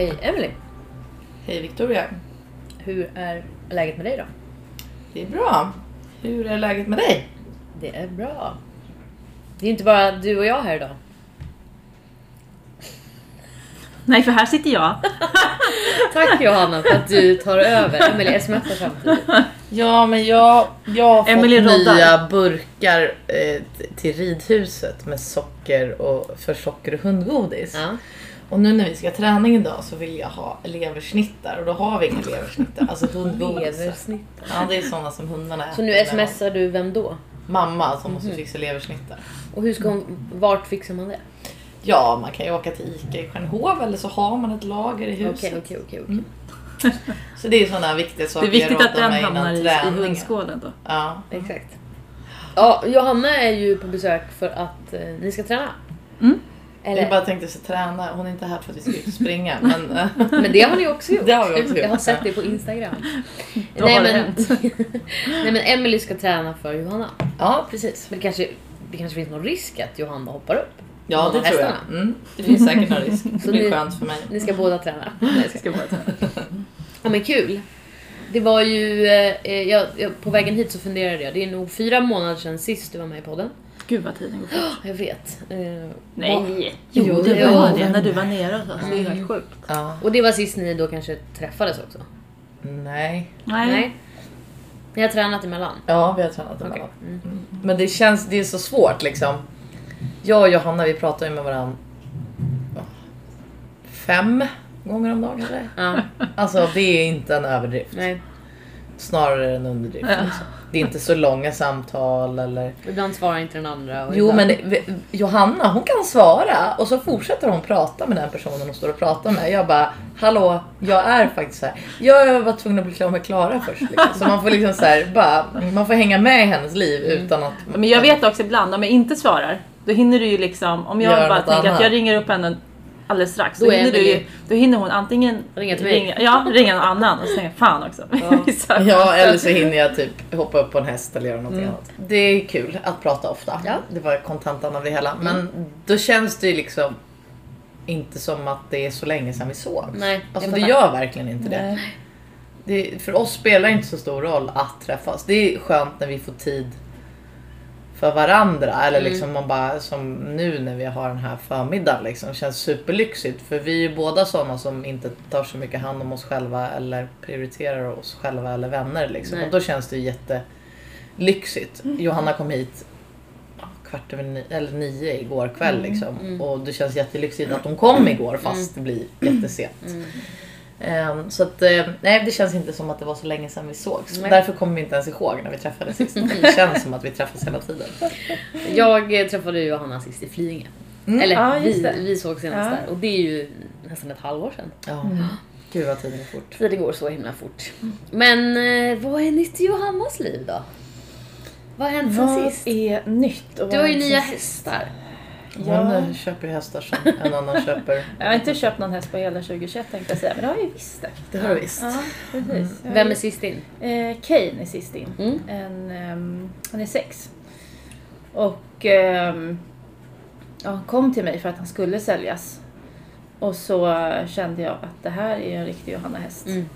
Hej Emily. Hej Victoria. Hur är läget med dig då? Det är bra. Hur är läget med dig? Det är bra. Det är inte bara du och jag här idag. Nej, för här sitter jag. Tack Johanna för att du tar över. Emily smsar samtidigt. Ja, men jag, jag har fått Emily roddar. nya burkar eh, till ridhuset med socker och för socker och hundgodis. Ja. Och nu när vi ska ha träning idag så vill jag ha leversnittar och då har vi inga leversnittar. Alltså hundgodis. Leversnittar. Ja, det är sådana som hundarna äter. Så nu smsar du vem då? Mamma som måste fixa leversnittar. Och hur ska hon, vart fixar man det? Ja, man kan ju åka till ICA i Stjärnhov eller så har man ett lager i huset. Okej, okej, okej. okej. Så det är sådana viktiga Det saker är viktigt att den hamnar i, i hundskålen då. Ja. Exakt. Ja, Johanna är ju på besök för att eh, ni ska träna. Mm. Eller, Jag bara tänkte så träna, hon är inte här för att vi ska ut och springa. men, eh, Men det har ni också gjort. Det har vi också Jag har gjort. sett det på Instagram. Då har det hänt. Nej men Emily ska träna för Johanna. ja, precis. Men det kanske, det kanske finns någon risk att Johanna hoppar upp? Ja, det tror jag. Mm. Det finns säkert någon risk. Det Så blir ni- skönt för mig. Ni ska båda träna. Nej, jag ska- bara ta. Ja men kul. Det var ju, eh, jag, jag, på vägen hit så funderade jag, det är nog fyra månader sedan sist du var med i podden. Gud vad tiden går fort. Jag vet. Eh, Nej! Jo, Jo, det var det. När du var nere hos oss. Det är helt sjukt. Ja. Och det var sist ni då kanske träffades också? Nej. Nej. Ni har tränat emellan? Ja, vi har tränat emellan. Mm. Mm. Men det känns, det är så svårt liksom. Jag och Johanna vi pratar ju med varandra fem gånger om dagen kanske. Ja, Alltså det är inte en överdrift. nej. Snarare en underdrift. Ja. Liksom. Det är inte så långa samtal eller... Ibland svarar inte den andra. Och Jo ibland... men det, Johanna hon kan svara och så fortsätter hon prata med den personen hon står och pratar med. Jag bara, hallå, jag är faktiskt här. Jag var tvungen att bli klar med Klara först. Liksom. Så man får liksom så här, bara, man får hänga med i hennes liv utan att... Men jag vet också ibland, om jag inte svarar, då hinner du ju liksom, om jag bara tänker annat. att jag ringer upp henne alldeles strax, då, Då hinner, du Emily- då hinner hon antingen Ringa till mig. ringa, ja, ringa någon annan och jag, fan också. Så- Ja, eller så hinner jag typ hoppa upp på en häst eller göra någonting annat. Det är kul att prata ofta. Ja. Det var kontentan av det hela. Men då känns det ju liksom inte som att det är så länge sedan vi såg. Nej, Alltså det gör verkligen inte det. det. För oss spelar det inte så stor roll att träffas. Det är skönt när vi får tid för varandra. Eller Mm. liksom man bara som nu när vi har den här förmiddagen liksom. Känns superlyxigt. För vi är ju båda sådana som inte tar så mycket hand om oss själva eller prioriterar oss själva eller vänner liksom. Nej. Och då känns det ju jättelyxigt. Johanna kom hit kvart över nio, eller nio igår kväll liksom. Och det känns jättelyxigt att hon kom igår fast det blir jättesent. Mm. Ehm, så att, eh, nej det känns inte som att det var så länge sedan vi sågs. Nej. Därför kommer vi inte ens ihåg när vi träffades sist. Det känns som att vi träffas hela tiden. Jag eh, träffade ju Johanna sist i Flyinge. Mm. Eller Ja, just vi, vi såg senast Ja. där och det är ju nästan ett halvår sedan. Ja. Gud vad tiden går fort. Det går så himla fort. Men eh, vad är nytt i Johannas liv då? Vad har hänt sen Vad sist? är nytt? och Du vad har ju är nya hästar. Hon Ja. köper ju hästar som en annan köper. Jag har inte köpt någon häst på hela 2021 tänkte jag säga, men det har jag ju visst det. Det har du visst. Ja, precis. Har Vem är sist in? Eh, Kane är sist in. Mm. En, ehm, han är sex. Och ehm, ja, han kom till mig för att han skulle säljas. Och så kände jag att det här är en riktig Johanna-häst. Mm.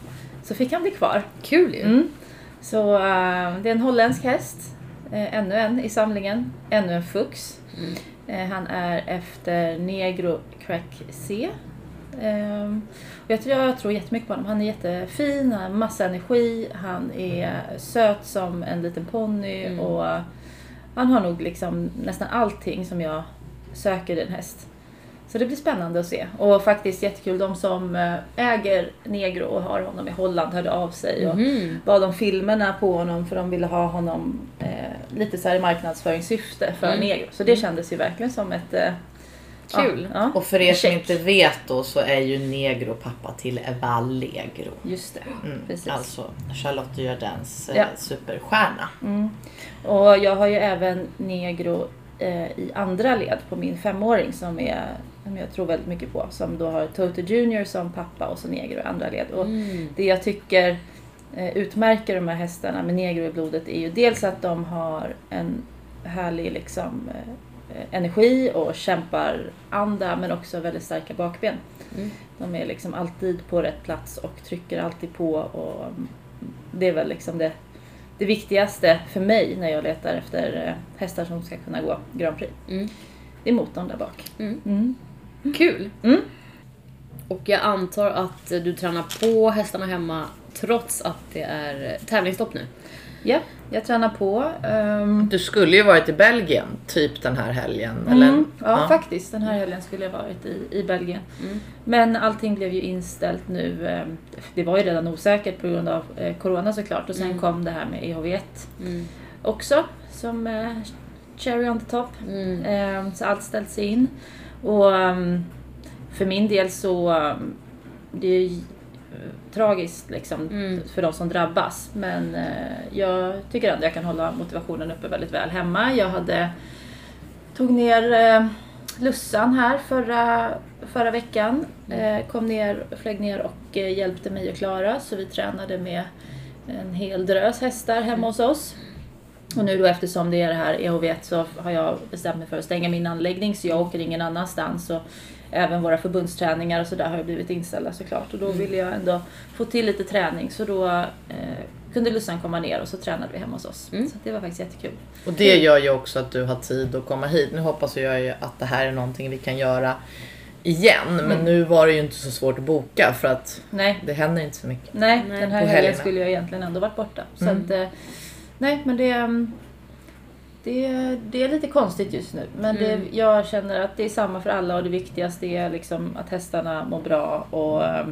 Så fick han bli kvar. Kul ju. Mm. Så eh, det är en holländsk häst. Eh, ännu en i samlingen. Ännu en fux. Mm. Eh, han är efter Negro Crack C. Ehm, jag, tror, jag tror jättemycket på honom. Han är jättefin, han har massa energi, han är söt som en liten ponny Mm. och han har nog liksom nästan allting som jag söker i en häst. Så det blir spännande att se. Och faktiskt jättekul, de som eh, äger Negro och har honom i Holland hörde av sig och Mhm. bad om filmerna på honom för de ville ha honom eh, lite så här i marknadsföringssyfte för Mm. Negro. Så det kändes ju verkligen som ett... Eh, Kul. Ja, ja, Och för er som Check. inte vet då så är ju Negro pappa till Vallegro. just det. Mm. Precis. Alltså Charlotte Jardins eh, Ja. superstjärna. Mm. Och jag har ju även Negro eh, i andra led på min femåring som, är, som jag tror väldigt mycket på. Som då har Toto Junior som pappa och så Negro i andra led. Och Mm. det jag tycker eh, utmärker de här hästarna med Negro i blodet är ju dels att de har en härlig liksom, eh, energi och kämpar anda men också väldigt starka bakben. Mm. De är liksom alltid på rätt plats och trycker alltid på och mm, det är väl liksom det, det viktigaste för mig när jag letar efter eh, hästar som ska kunna gå Grand Prix. Mm. Det är motorn där bak. Mm. Mm. Kul! Mm. Och jag antar att du tränar på hästarna hemma trots att det är tävlingsstopp nu. Ja, jag tränar på. ehm, Du skulle ju varit i Belgien typ den här helgen. Eller? Mm, ja, faktiskt. Den här helgen skulle jag varit i, i Belgien. Mm. Men allting blev ju inställt nu. ehm, Det var ju redan osäkert på grund av eh, Corona såklart. Och sen Mm. kom det här med EHV1 Mm. också. Som eh, cherry on the top. Mm. Ehm, Så allt ställts in. Och ehm, för min del så det är ju eh, tragiskt liksom Mm. för de som drabbas. Men eh, jag tycker ändå jag kan hålla motivationen uppe väldigt väl hemma. Jag hade tog ner eh, Lussan här förra, förra veckan. Eh, kom ner, flög ner och hjälpte mig och Klara. Så vi tränade med en hel drös hästar hemma hos oss. Och nu då eftersom det är det här EHV så har jag bestämt mig för att stänga min anläggning så jag åker ingen annanstans. Och även våra förbundsträningar och sådär har ju blivit inställda såklart. Och då ville jag ändå få till lite träning så då eh, kunde Lussan komma ner och så tränade vi hemma hos oss. Mm. Så det var faktiskt jättekul. Och det gör ju också att du har tid att komma hit. Nu hoppas jag ju att det här är någonting vi kan göra igen. Men Mm. nu var det ju inte så svårt att boka för att Nej, det händer inte så mycket. nej, Nej, den på här helgen skulle jag egentligen ändå varit borta. Så Mm. att, eh, nej, men det, mm, det, det är lite konstigt just nu. Men det, Mm. jag känner att det är samma för alla och det viktigaste är liksom att hästarna mår bra. Och eh,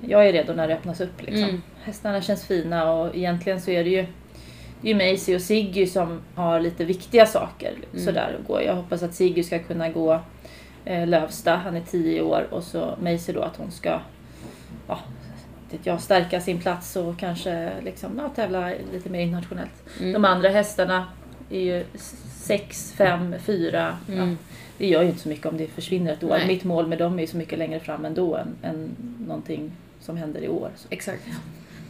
jag är redo när det öppnas upp. Liksom. Mm. Hästarna känns fina och egentligen så är det ju det är ju Maisie och Siggy som har lite viktiga saker. Mm. Sådär att gå. Jag hoppas att Siggy ska kunna gå eh, Lövsta, han är 10 år och så Maisie då att hon ska ja, vet jag, stärka sin plats och kanske liksom, ja, tävla lite mer internationellt. Mm. De andra hästarna är ju 6, 5, 4. Ja, Mm. det gör ju inte så mycket om det försvinner ett år. Nej. Mitt mål med dem är ju så mycket längre fram ändå än, än någonting som händer i år. Så. Exakt.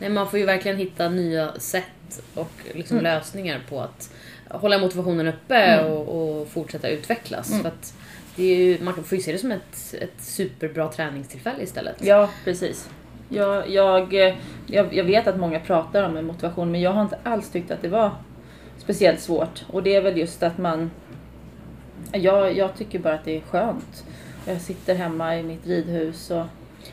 Nej, man får ju verkligen hitta nya sätt och liksom Mm. lösningar på att hålla motivationen uppe Mm. och, och fortsätta utvecklas. Mm. För att det är ju, man får ju se det som ett, ett superbra träningstillfälle istället. Ja, precis. Jag, jag, jag, jag vet att många pratar om motivation men jag har inte alls tyckt att det var speciellt svårt. Och det är väl just att man... Jag, jag tycker bara att det är skönt. Jag sitter hemma i mitt ridhus och...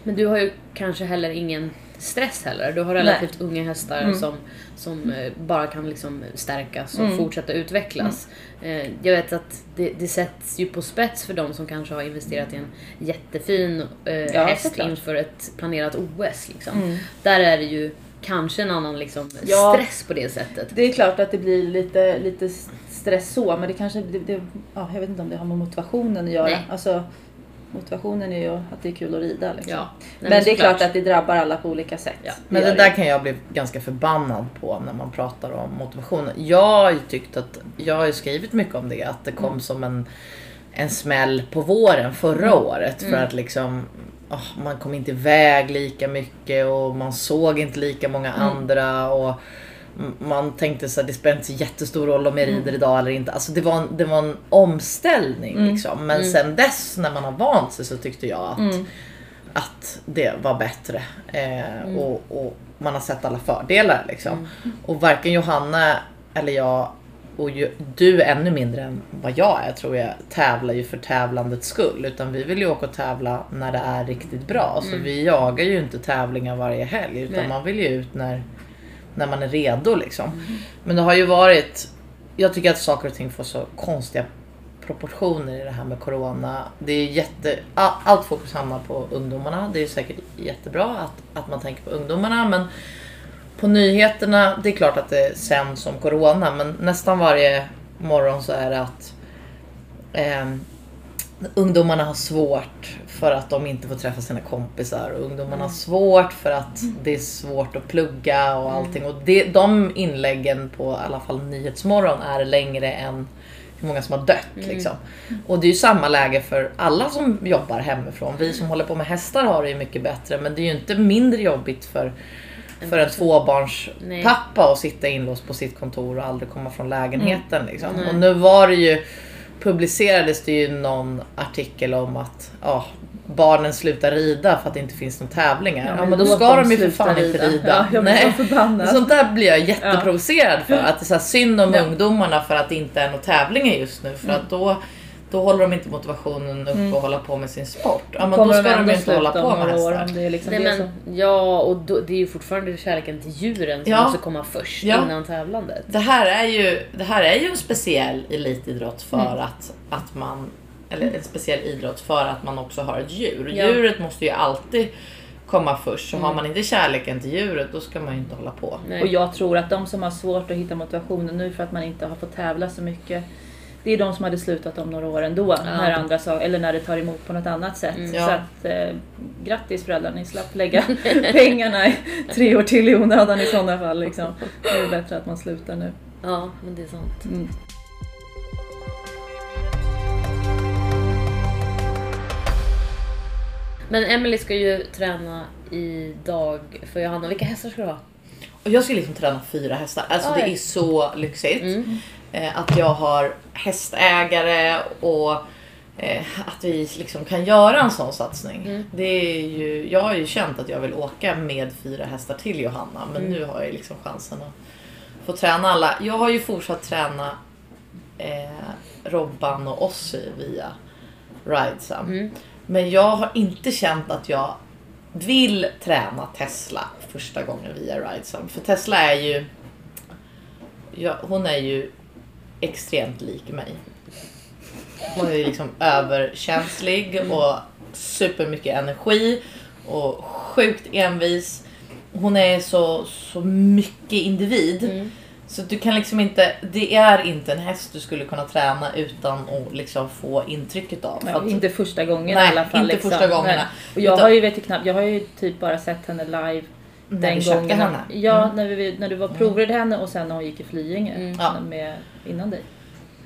Men du har ju kanske heller ingen stress heller. Du har relativt unga hästar Mm. som, som eh, bara kan liksom stärkas och Mm. fortsätta utvecklas. Eh, Jag vet att det, det sätts ju på spets för de som kanske har investerat i en jättefin eh, Ja, häst inför ett planerat OS. Liksom. Mm. Där är det ju kanske en annan liksom, Ja. stress på det sättet. Det är klart att det blir lite, lite stress så men det kanske... Det, det, ja, jag vet inte om det har med motivationen att göra. Nej. Alltså, motivationen är ju att det är kul att rida. Liksom. Ja. Nej, men, det är klart att det drabbar alla på olika sätt. Ja. Men gör det där kan jag bli ganska förbannad på när man pratar om motivation. Jag har ju tyckt att, jag har ju skrivit mycket om det, att det kom Mm. som en, en smäll på våren förra Mm. året. För Mm. att liksom, åh, man kom inte iväg lika mycket och man såg inte lika många Mm. andra. Och man tänkte så att det spelar inte så jättestor roll om jag Mm. rider idag eller inte. Alltså det var en, det var en omställning Mm. liksom. Men Mm. sen dess när man har vant sig så tyckte jag att Mm. att det var bättre. Eh, Mm. och, och man har sett alla fördelar liksom. Mm. Och varken Johanna eller jag och ju, du ännu mindre än vad jag är tror jag tävlar ju för tävlandets skull. Utan vi vill ju åka och tävla när det är riktigt bra. Så Mm. vi jagar ju inte tävlingar varje helg. Utan Nej. man vill ju ut när, när man är redo liksom. Mm. Men det har ju varit, jag tycker att saker och ting får så konstiga proportioner i det här med Corona. Det är jätte, allt fokus hamnar på ungdomarna. Det är säkert jättebra att, att man tänker på ungdomarna. Men på nyheterna, det är klart att det sänds som Corona. Men nästan varje morgon så är det att eh, ungdomarna har svårt för att de inte får träffa sina kompisar. Och ungdomarna har svårt för att det är svårt att plugga och allting. Och det, de inläggen på i alla fall Nyhetsmorgon är längre än hur många som har dött. Liksom. Och det är ju samma läge för alla som jobbar hemifrån. Vi som håller på med hästar har det ju mycket bättre. Men det är ju inte mindre jobbigt för, för en tvåbarnspappa att sitta inlåst på sitt kontor och aldrig komma från lägenheten. Liksom. Nej. Och nu var det ju publicerades det ju någon artikel om att ja, barnen slutar rida för att det inte finns några tävlingar. Ja, men, då ska dem de ju för fan inte rida. Ja, jag blir så förbannad. Sånt där blir jag jätteprovocerad för. Att det är så här synd om Ja. ungdomarna för att det inte är några tävlingar just nu. För Mm. att då, då håller de inte motivationen upp och hålla på med sin sport. Ja, men då ska de ju inte hålla på med år hästar. om det är liksom Nej, men, ja, och då, det är ju fortfarande kärleken till djuren som Ja. måste komma först Ja. innan tävlandet. Det här är ju, det här är ju en speciell elitidrott för Mm. att, att man eller en speciell idrott för att man också har ett djur. Ja. Djuret måste ju alltid komma först. Så Mm. har man inte kärleken till djuret då ska man ju inte hålla på. Nej. Och jag tror att de som har svårt att hitta motivationen nu för att man inte har fått tävla så mycket det är de som hade slutat om några år ändå. När andra sa, eller när det tar emot på något annat sätt. Ja. Så att, eh, grattis föräldrar, ni slapp lägga pengarna i tre år till i onödan i sådana fall. Liksom. Det är bättre att man slutar nu. Ja, men det är sant. Mm. Men Emily ska ju träna idag för Johanna. Vilka hästar ska du ha? Och jag ska liksom träna fyra hästar. Alltså det Oj. är så lyxigt. Mm. Eh, att jag har hästägare och eh, att vi liksom kan göra en sån satsning. Mm. Det är ju, jag har ju känt att jag vill åka med fyra hästar till Johanna men Mm. nu har jag liksom chansen att få träna alla. Jag har ju fortsatt träna eh, Robban och Ossi via Ridesam. Men jag har inte känt att jag vill träna Tesla första gången via Ridesum. För Tesla är ju... Ja, hon är ju extremt lik mig. Hon är ju liksom överkänslig och supermycket energi och sjukt envis. Hon är så, så mycket individ. Mm. Så du kan liksom inte, det är inte en häst du skulle kunna träna utan att liksom få intrycket av. Ja, att- inte första gången Nej, i alla fall. inte liksom. första gångerna. Nej. Och jag Utan- har ju, vet jag, knappt, jag har ju typ bara sett henne live när den vi gången. henne. Ja, Mm. när, vi, när du var provred henne och sen när hon gick i Flyinge. Mm. Ja. Med, innan dig.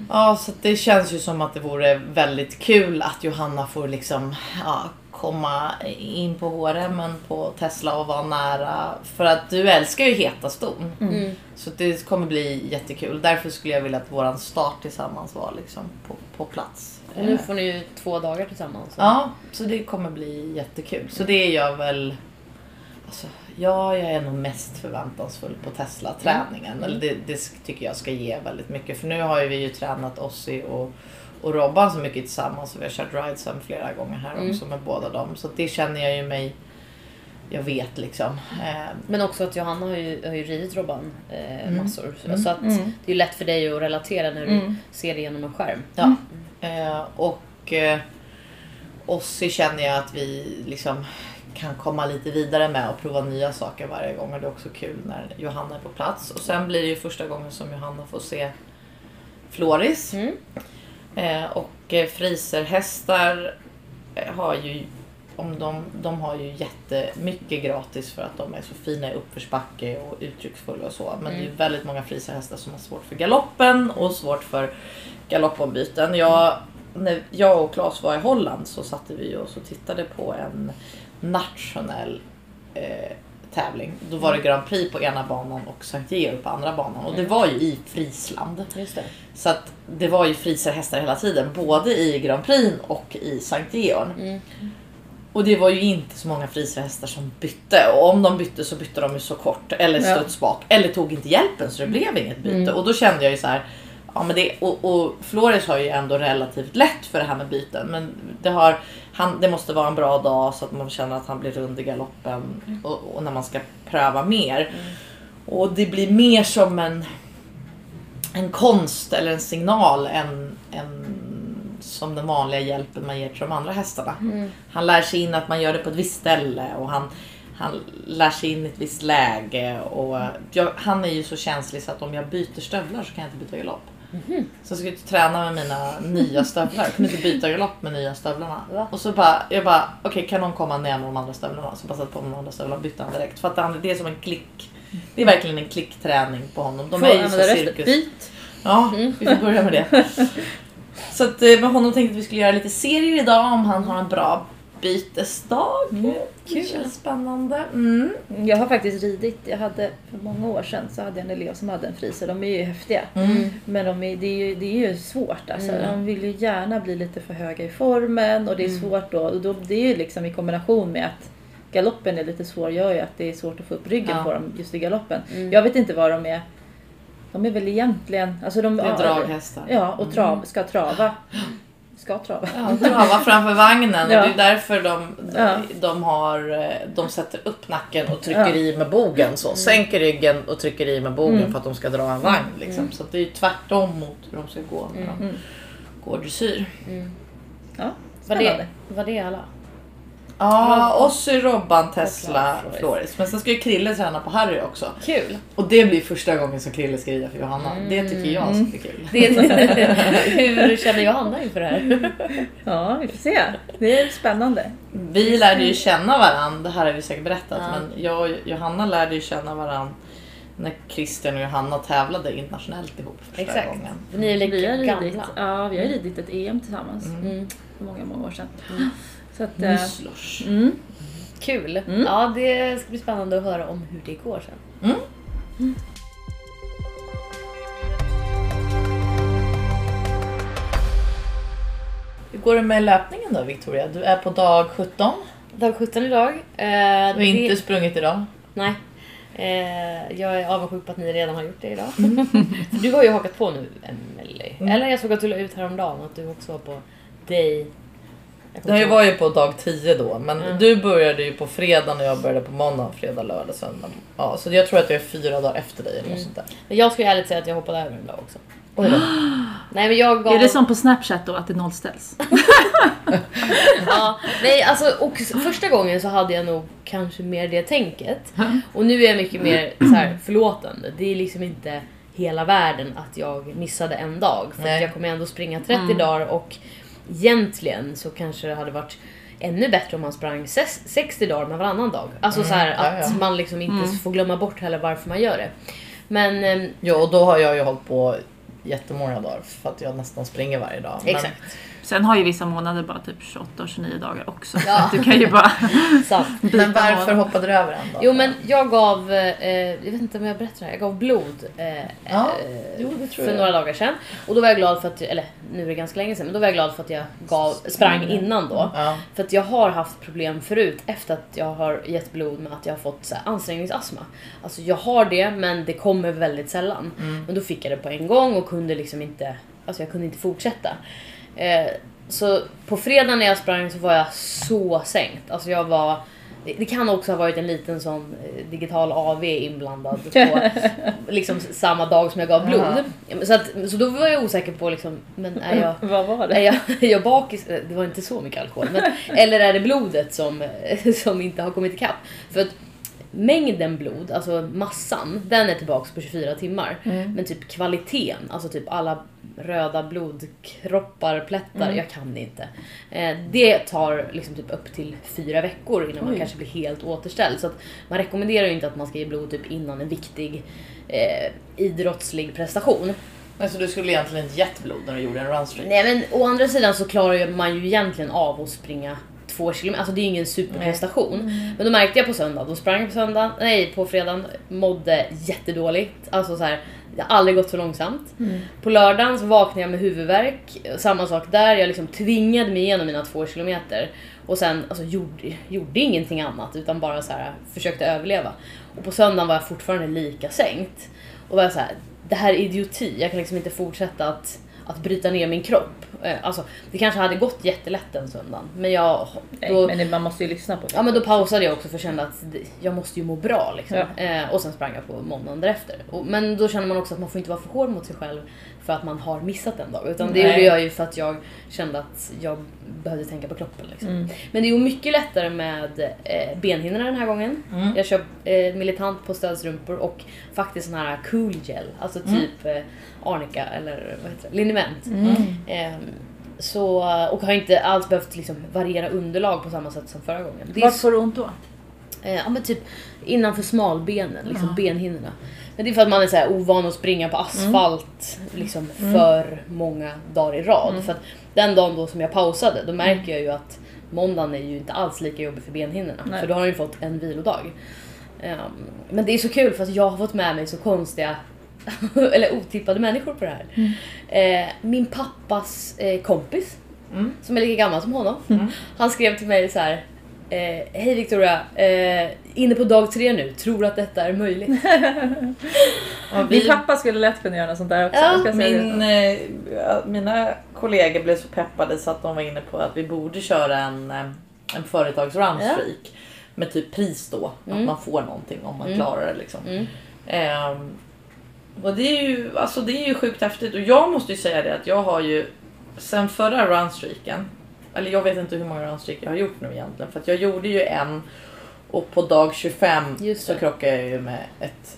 Ja, så det känns ju som att det vore väldigt kul att Johanna får liksom ja, komma in på HRM på Tesla och vara nära. För att du älskar ju heta ston. Mm. Så det kommer bli jättekul. Därför skulle jag vilja att våran start tillsammans var liksom på, på plats. Och nu får ni ju två dagar tillsammans. Ja, så det kommer bli jättekul. Så det är jag väl... Alltså, ja, jag är nog mest förväntansfull på Tesla-träningen. Eller det, det tycker jag ska ge väldigt mycket. För nu har ju vi ju tränat Ossi och, och Robban så mycket tillsammans. Och vi har kört ridesam flera gånger här Mm. också med båda dem. Så det känner jag ju mig... Jag vet liksom. Eh, Men också att Johanna har ju, har ju ridit Robban eh, Mm. massor. Mm. Så att Mm. det är lätt för dig att relatera när du Mm. ser det genom en skärm. Ja. Eh, och eh, Ossi känner jag att vi liksom kan komma lite vidare med och prova nya saker varje gång. Och det är också kul när Johanna är på plats. Och sen blir det ju första gången som Johanna får se Floris. Mm. Eh, och eh, friserhästar eh, har ju om de, de har ju jättemycket gratis för att de är så fina i uppförsbacke och uttrycksfulla och så. Men det är ju Mm. väldigt många friserhästar som har svårt för galoppen och svårt för galoppombyten. Jag, när jag och Claes var i Holland så satte vi oss och tittade på en nationell eh, tävling. Då var det Grand Prix på ena banan och Sankt Georg på andra banan. Och det var ju i det. Så att det var ju friserhästar hela tiden, både i Grand Prix och i Sankt Georg. Mm. Och det var ju inte så många friserhästar som bytte. Och om de bytte så bytte de ju så kort eller studs bak. Eller tog inte hjälpen så det blev inget byte. Mm. Och då kände jag ju så här. Ja, men det, och, och Flores har ju ändå relativt lätt för det här med byten. Men det, har, han, det måste vara en bra dag så att man känner att han blir rund i galoppen. Och, och när man ska pröva mer. Och det blir mer som en, en konst eller en signal än, än som den vanliga hjälpen man ger till de andra hästarna. Mm. Han lär sig in att man gör det på ett visst ställe och han, han lär sig in i ett visst läge. Och jag, han är ju så känslig så att om jag byter stövlar så kan jag inte byta galopp. Så jag och träna med mina nya stövlar. Jag kunde inte byta galopp med nya stövlarna. Va? Och så bara, jag bara, okej kan någon komma ner med de andra stövlarna? Så bara satte på mig de andra stövlarna och bytte han direkt. För att han, det är som en klick. Det är verkligen en klickträning på honom. De Får är ju så cirkus. Byt! Ja, vi får börja med det. Så att eh, med honom tänkte att vi skulle göra lite serier idag om han har en bra utbytesdag. Det kul. känns spännande. Mm. Jag har faktiskt ridit, jag hade för många år sedan så hade jag en elev som hade en friser. De är ju häftiga. Mm. Men de är, det, är ju, det är ju svårt alltså. Mm. De vill ju gärna bli lite för höga i formen och det är Mm. svårt då. Och då det är ju liksom i kombination med att galoppen är lite svår gör ju att det är svårt att få upp ryggen Ja. på dem just i galoppen. Mm. Jag vet inte vad de är. De är väl egentligen... Alltså de, Det är draghästar. Ja, och trav, ska trava. Ska trava. Ja, trava framför vagnen. Ja. Det är därför de, Ja. de, har, eh, de sätter upp nacken och trycker Ja. i med bogen. Så. Sänker ryggen och trycker i med bogen Mm. för att de ska dra en vagn. Liksom. Så att det är tvärtom mot hur de ska gå när de Mm. går dressyr. Mm. Ja, Var det, var det alla? Ja, Ossi, Robban, Tesla, Floris. Floris. Men sen ska ju Krille träna på Harry också. Kul! Och det blir första gången som Krille ska rida för Johanna. Det tycker jag ska bli kul. Det, hur känner Johanna inför det här? Ja, vi får se. Det är spännande. Vi lärde ju känna varandra, det här har vi säkert berättat, Ja. men jag och Johanna lärde ju känna varandra när Christian och Johanna tävlade internationellt ihop första Exakt. gången. Ni är lika Vi har ridit, gamla. ja, vi har ridit ett EM tillsammans Mm. för många, många år sedan. Så att, eh, Myslors. mm. Kul! Mm. Ja, det ska bli spännande att höra om hur det går sen. Hur går det med löpningen då Victoria? Du är på dag 17. Dag 17 idag. Eh, Du har det- inte sprungit idag. Nej. Eh, jag är avundsjuk på att ni redan har gjort det idag. För du har ju hakat på nu Emelie. Mm. Eller jag såg att du la ut häromdagen att du också var på dig. Inte var ju på dag 10 då, men Mm. du började ju på fredagen och jag började på måndag, fredag, lördag, söndag. Ja, så jag tror att jag är fyra dagar efter dig eller något Mm. sånt där. Men jag ju ärligt säga att jag hoppade över en dag också. Oj då. Nej men jag gav... Är det som på Snapchat då, att det nollställs? Ja, nej alltså och första gången så hade jag nog kanske mer det tänket. Och nu är jag mycket mer så här, förlåtande. Det är liksom inte hela världen att jag missade en dag. För jag kommer ändå springa 30 Mm. dagar och egentligen så kanske det hade varit ännu bättre om man sprang ses- 60 dagar med varannan dag. Alltså så här, Mm, ja, att ja. man liksom inte Mm. får glömma bort heller varför man gör det. Men ehm, Ja, och då har jag ju hållit på jättemånga dagar för att jag nästan springer varje dag. Men- exakt. Sen har ju vissa månader bara typ 28 och 29 dagar också. Ja. Du kan ju bara Men varför månad. hoppade du över en dag? Jo men jag gav, eh, jag vet inte om jag berättar det här, jag gav blod eh, Ja, eh, jo, för jag. några dagar sedan. Och då var jag glad för att, eller nu är det ganska länge sedan, men då var jag glad för att jag gav, sprang innan då. Ja. För att jag har haft problem förut efter att jag har gett blod med att jag har fått så här, ansträngningsastma. Alltså jag har det men det kommer väldigt sällan. Mm. Men då fick jag det på en gång och kunde liksom inte, alltså jag kunde inte fortsätta. Eh, så på fredag när jag sprang så var jag så sänkt. Alltså jag var det kan också ha varit en liten sån eh, digital AV inblandad på liksom samma dag som jag gav blod. Så, att, så då var jag osäker på liksom, men är jag, Vad var är det? jag, är jag bakis? Eh, Det var inte så mycket alkohol. Men, eller är det blodet som, eh, som inte har kommit ikapp? För att mängden blod, alltså massan, den är tillbaks på 24 timmar. Men typ kvaliteten, alltså typ alla röda blodkroppar, plättar, jag kan det inte. Eh, det tar liksom typ upp till fyra veckor innan man Oj. kanske blir helt återställd. Så att man rekommenderar ju inte att man ska ge blod typ innan en viktig eh, idrottslig prestation. Men så du skulle egentligen inte gett blod när du gjorde en runstreak? Nej men å andra sidan så klarar man ju egentligen av att springa två kilometer, alltså det är ju ingen superprestation. Men då märkte jag på söndag, då sprang jag på söndag, nej på fredagen, mådde jättedåligt. Alltså så här, det har aldrig gått så långsamt. På lördagen så vaknade jag med huvudvärk, samma sak där, jag liksom tvingade mig igenom mina två kilometer. Och sen alltså, gjorde, gjorde ingenting annat utan bara så här, försökte överleva. Och på söndagen var jag fortfarande lika sänkt. Och var jag så här, det här är idioti, jag kan liksom inte fortsätta att, att bryta ner min kropp. Eh, Alltså, det kanske hade gått jättelätt den söndagen. Men jag... Nej, Då, men man måste ju lyssna på det. Ja men då pausade jag också för jag kände att jag måste ju må bra liksom. Ja. Eh, och sen sprang jag på måndagen därefter. Och, men då känner man också att man får inte vara för hård mot sig själv för att man har missat en dag. Utan det Nej. gjorde jag ju för att jag kände att jag behövde tänka på kroppen. Liksom. Mm. Men det är ju mycket lättare med eh, benhinnorna den här gången. Mm. Jag kör eh, militant på stödstrumpor och faktiskt sån här cool gel. Alltså typ eh, arnika eller vad heter det? liniment. Mm. Ehm, så, och har inte alls behövt liksom variera underlag på samma sätt som förra gången. Det är Vart får du ont då? Eh, ja men typ innanför smalbenen, liksom benhinnorna. Men det är för att man är så ovan att springa på asfalt liksom för många dagar i rad. För att den dagen då som jag pausade, då märker jag ju att måndagen är ju inte alls lika jobbig för benhinnorna. Nej. För då har han ju fått en vilodag. Ehm, men det är så kul för att jag har fått med mig så konstiga eller otippade människor på det här. Eh, min pappas eh, kompis, Mm. som är lika gammal som honom, han skrev till mig så här. Eh, Hej Victoria, inne på dag tre nu, tror att detta är möjligt. Ja, Min pappa skulle lätt kunna göra något sånt där också. Ja, jag ska säga min, ja, mina kollegor blev så peppade så att de var inne på att vi borde köra en, en företagsrunstreak. Med typ pris då, Mm. att man får någonting om man Mm. klarar det. Liksom. Och det är, ju, alltså det är ju sjukt häftigt. Och jag måste ju säga det att jag har ju sen förra runstreaken, eller jag vet inte hur många runstreak jag har gjort nu egentligen för att jag gjorde ju en och på dag 25 Just så krockade jag ju med ett,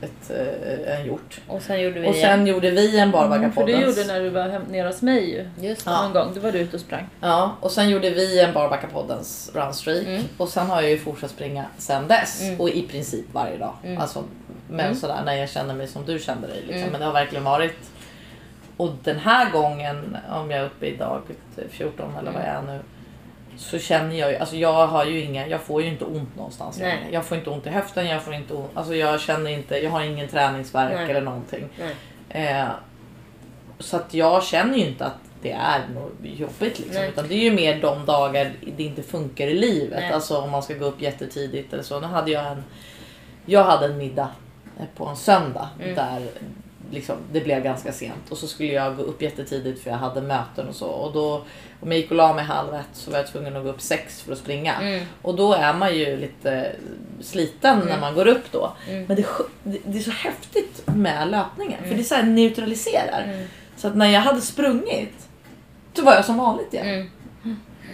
ett, eh, en hjort. Och sen gjorde vi Och sen gjorde vi en Mm, för du Barbackapoddens. gjorde när du var hem, nere hos mig ju. Just det. Ja. Någon gång, då var du ute och sprang. Ja, och sen gjorde vi en Barbackapoddens runstreak. Mm. Och sen har jag ju fortsatt springa sen dess. Mm. Och i princip varje dag. Mm. Alltså, men Mm. sådär när jag känner mig som du kände dig. Liksom. Mm. Men det har verkligen varit. Och den här gången, om jag är uppe i dag 14 eller vad jag är nu. Så känner jag ju, alltså jag har ju inga, jag får ju inte ont någonstans. Nej. Jag får inte ont i höften, jag får inte ont, alltså jag känner inte, jag har ingen träningsvärk Nej. eller någonting. Eh, så att jag känner ju inte att det är något jobbigt liksom. Nej. Utan det är ju mer de dagar det inte funkar i livet. Nej. Alltså om man ska gå upp jättetidigt eller så. Nu hade jag en, jag hade en middag på en söndag Mm. där liksom, det blev ganska sent. Och så skulle jag gå upp jättetidigt för jag hade möten och så. Och då, om jag gick och la mig halv ett så var jag tvungen att gå upp sex för att springa. Mm. Och då är man ju lite sliten när Mm. man går upp då. Mm. Men det, är det, är så häftigt med löpningen. För det så här neutraliserar. Mm. Så att när jag hade sprungit, då var jag som vanligt igen.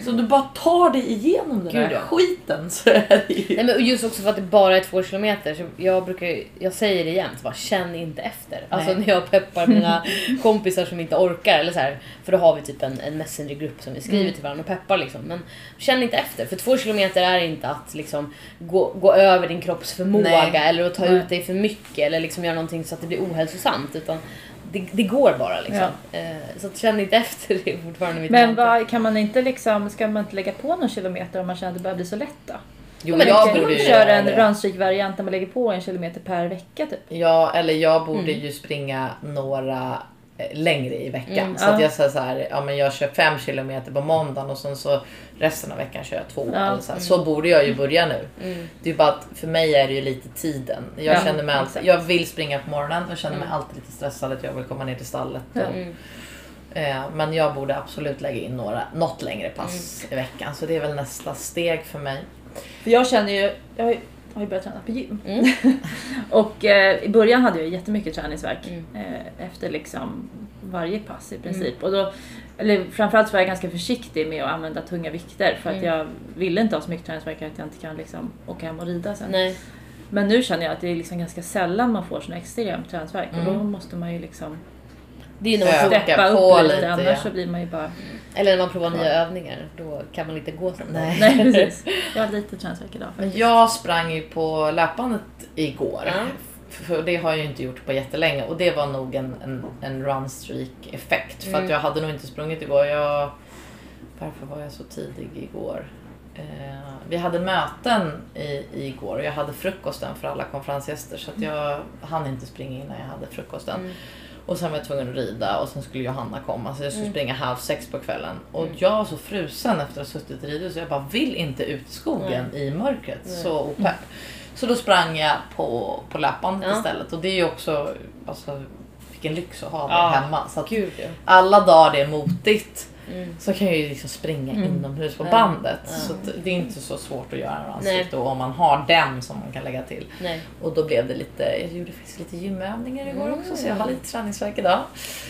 Så du bara tar dig igenom den Gud, där ja. skiten så är det ju... Nej, men just också för att det bara är två kilometer. Så jag, brukar, ju- jag säger det jämt, bara känn inte efter. Alltså Nej. när jag peppar mina kompisar som inte orkar. Eller så här, för då har vi typ en, en messengergrupp som vi skriver Mm. till varandra och peppar. Liksom. Men känn inte efter. För två kilometer är inte att liksom, gå, gå över din kroppsförmåga Nej. eller att ta Nej. ut dig för mycket. Eller liksom göra någonting så att det blir ohälsosamt. Utan det, det går bara liksom. Eh, så känn inte efter, det är fortfarande mitt Men vad, kan man inte liksom, ska man inte lägga på någon kilometer om man känner att det börjar bli så lätt då? Jo, men jag borde ju köra en det. runstreak-variant där man lägger på en kilometer per vecka typ. Ja, eller jag borde Mm. ju springa några längre i veckan. Mm, så att ja. jag säger så här, ja men jag kör fem kilometer på måndagen och sen så resten av veckan kör jag två. Ja, eller så, här. så borde jag ju börja nu. Mm. Det är bara att för mig är det ju lite tiden. Jag Ja, känner mig alltid, jag vill springa på morgonen och känner mig Mm. alltid lite stressad att jag vill komma ner till stallet. Ja. Mm. Eh, men jag borde absolut lägga in några, något längre pass Mm. i veckan. Så det är väl nästa steg för mig. För jag känner ju, jag har ju, har ju börjat träna på gym. Mm. och eh, i början hade jag jättemycket träningsvärk Mm. eh, efter liksom varje pass i princip. Och då, eller framförallt så var jag ganska försiktig med att använda tunga vikter för att Mm. jag ville inte ha så mycket träningsvärk att jag inte kan liksom åka hem och rida sen. Nej. Men nu känner jag att det är liksom ganska sällan man får sån extrem träningsvärk och då Mm. måste man ju liksom Det är provar, steppa på upp lite, lite, annars ja. så blir man ju bara... eller när man provar nya övningar. Då kan man inte gå sen. Nej. Nej precis. Jag har lite träningsvärk idag. Men jag sprang ju på löpbandet igår. Ja. För det har jag ju inte gjort på jättelänge och det var nog en, en, en runstreak effekt. För Mm. att jag hade nog inte sprungit igår. Jag, varför var jag så tidig igår? Eh, vi hade möten i, igår och jag hade frukosten för alla konferensgäster så att jag hann inte springa innan jag hade frukosten. Mm. Och sen var jag tvungen att rida och sen skulle Johanna komma så jag skulle Mm. springa halv sex på kvällen. Och Mm. jag var så frusen efter att ha suttit i ridhus så jag bara vill inte ut i skogen i mörkret. Nej. Så opepp. Så då sprang jag på, på löpbandet Ja. istället och det är ju också, alltså vilken lyx att ha det Ja, hemma. Så att Gud ja. alla dagar det är motigt Mm. så kan jag ju liksom springa Mm. inomhus på bandet. Ja. Så det är inte så svårt att göra Nej. ansikte om man har den som man kan lägga till. Nej. Och då blev det lite, jag gjorde faktiskt lite gymövningar igår Mm. också så jag har lite träningsvärk idag.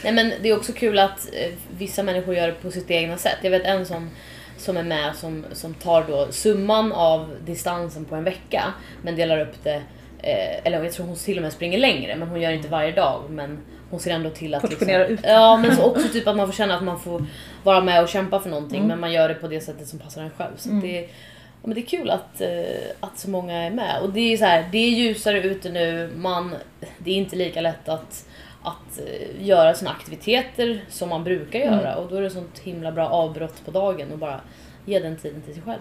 Nej men det är också kul att eh, vissa människor gör det på sitt egna sätt. Jag vet en som, som är med som, som tar då summan av distansen på en vecka men delar upp det Eh, eller jag tror hon till och med springer längre men hon gör inte varje dag. Men hon ser ändå till att... Portionera ut. Ja men så också typ att man får känna att man får vara med och kämpa för någonting Mm. men man gör det på det sättet som passar en själv. Så Mm. det, ja, men det är kul att, eh, att så många är med. Och det är så här, det är ljusare ute nu. Man, det är inte lika lätt att, att eh, göra såna aktiviteter som man brukar Mm. göra. Och då är det sånt himla bra avbrott på dagen och bara ge den tiden till sig själv.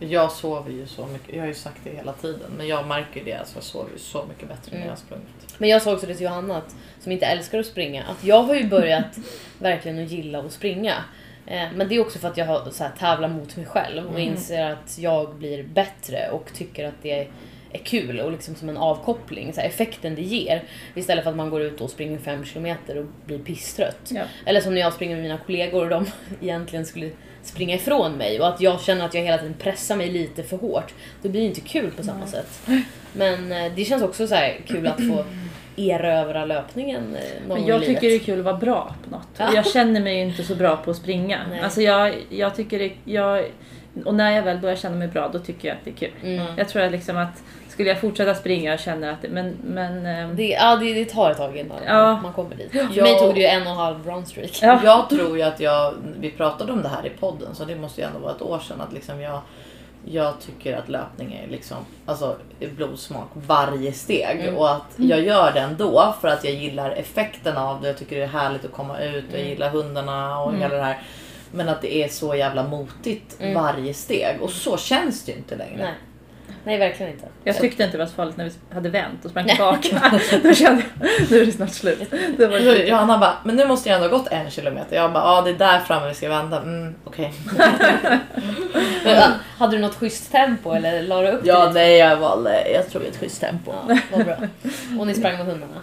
Jag sover ju så mycket, jag har ju sagt det hela tiden, men jag märker det. Alltså jag sover ju så mycket bättre när jag har sprungit. Men jag sa också det till Johanna, att, som inte älskar att springa, att jag har ju börjat verkligen att gilla att springa. Eh, Men det är också för att jag har så här, tävlar mot mig själv och inser att jag blir bättre och tycker att det är kul och liksom som en avkoppling, så här, effekten det ger. Istället för att man går ut och springer 5 km och blir pisstrött. Ja. Eller som när jag springer med mina kollegor och de egentligen skulle springa ifrån mig och att jag känner att jag hela tiden pressar mig lite för hårt. Det blir ju inte kul på samma sätt. Men eh, det känns också så här kul att få erövra löpningen eh, någon Men jag tycker det är kul att vara bra på något. Ja. Jag känner mig inte så bra på att springa. Nej. Alltså jag, jag tycker det, jag, och när jag väl börjar känna mig bra då tycker jag att det är kul. Mm. Jag tror liksom att skulle jag fortsätta springa och känner att det, men, men ehm, Det, ja, det, det tar ett tag innan Ja. man kommer dit. För mig tog det ju en och en halv brown streak. Ja. Jag tror ju att jag, vi pratade om det här i podden så det måste ju ändå vara ett år sedan att liksom jag jag tycker att löpning är liksom, alltså blodsmak varje steg Mm. och att jag gör det ändå för att jag gillar effekten av det. Jag tycker det är härligt att komma ut och jag Mm. gillar hundarna och hela det här. Men att det är så jävla motigt Mm. varje steg och så känns det ju inte längre. Nej. Nej, verkligen inte. jag tyckte inte det var så farligt när vi hade vänt och sprang tillbaka. då kände jag, nu är det snart slut. Det var Så Johanna bara, men nu måste jag ändå ha gått en kilometer. Jag bara, ja det är där framme vi ska vända. Mm, okej. Ja, hade du något schysst tempo eller la du upp Ja, det lite? nej jag valde, jag tror ett schysst tempo. Ja, vad bra. Och ni sprang med hundarna?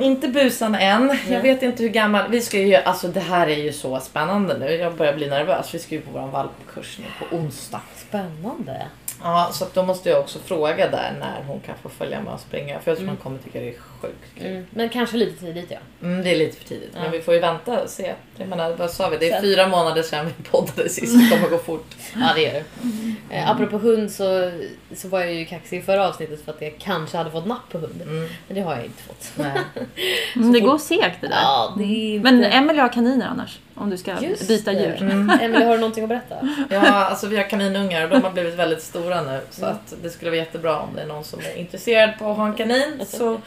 Inte busan än. Nej. Jag vet inte hur gammal. Vi ska ju, alltså det här är ju så spännande nu. Jag börjar bli nervös. Vi ska ju på vår valpkurs nu på onsdag. Spännande. Ja, så att då måste jag också fråga där när hon kan få följa med och springa. För jag tror man kommer tycka det är sjukt. Mm. Men kanske lite tidigt ja. Mm, det är lite för tidigt. Ja. Men vi får ju vänta och se. Jag menar, vad sa vi? Det är Sen. fyra månader sedan vi poddade sist. Det kommer gå fort. Ja det gör det. Eh, apropå hund så, så var jag ju kaxig i förra avsnittet för att jag kanske hade fått napp på hunden. Mm, Men det har jag inte fått. nej. Mm, det går segt det där. Ja, det är inte... Men Emelie har kaniner annars. Om du ska Just byta det. djur. Mm. Emelie, har du någonting att berätta? Ja, alltså vi har kaninungar och de har blivit väldigt stora nu. Så att det skulle vara jättebra om det är någon som är intresserad på att ha en kanin. Så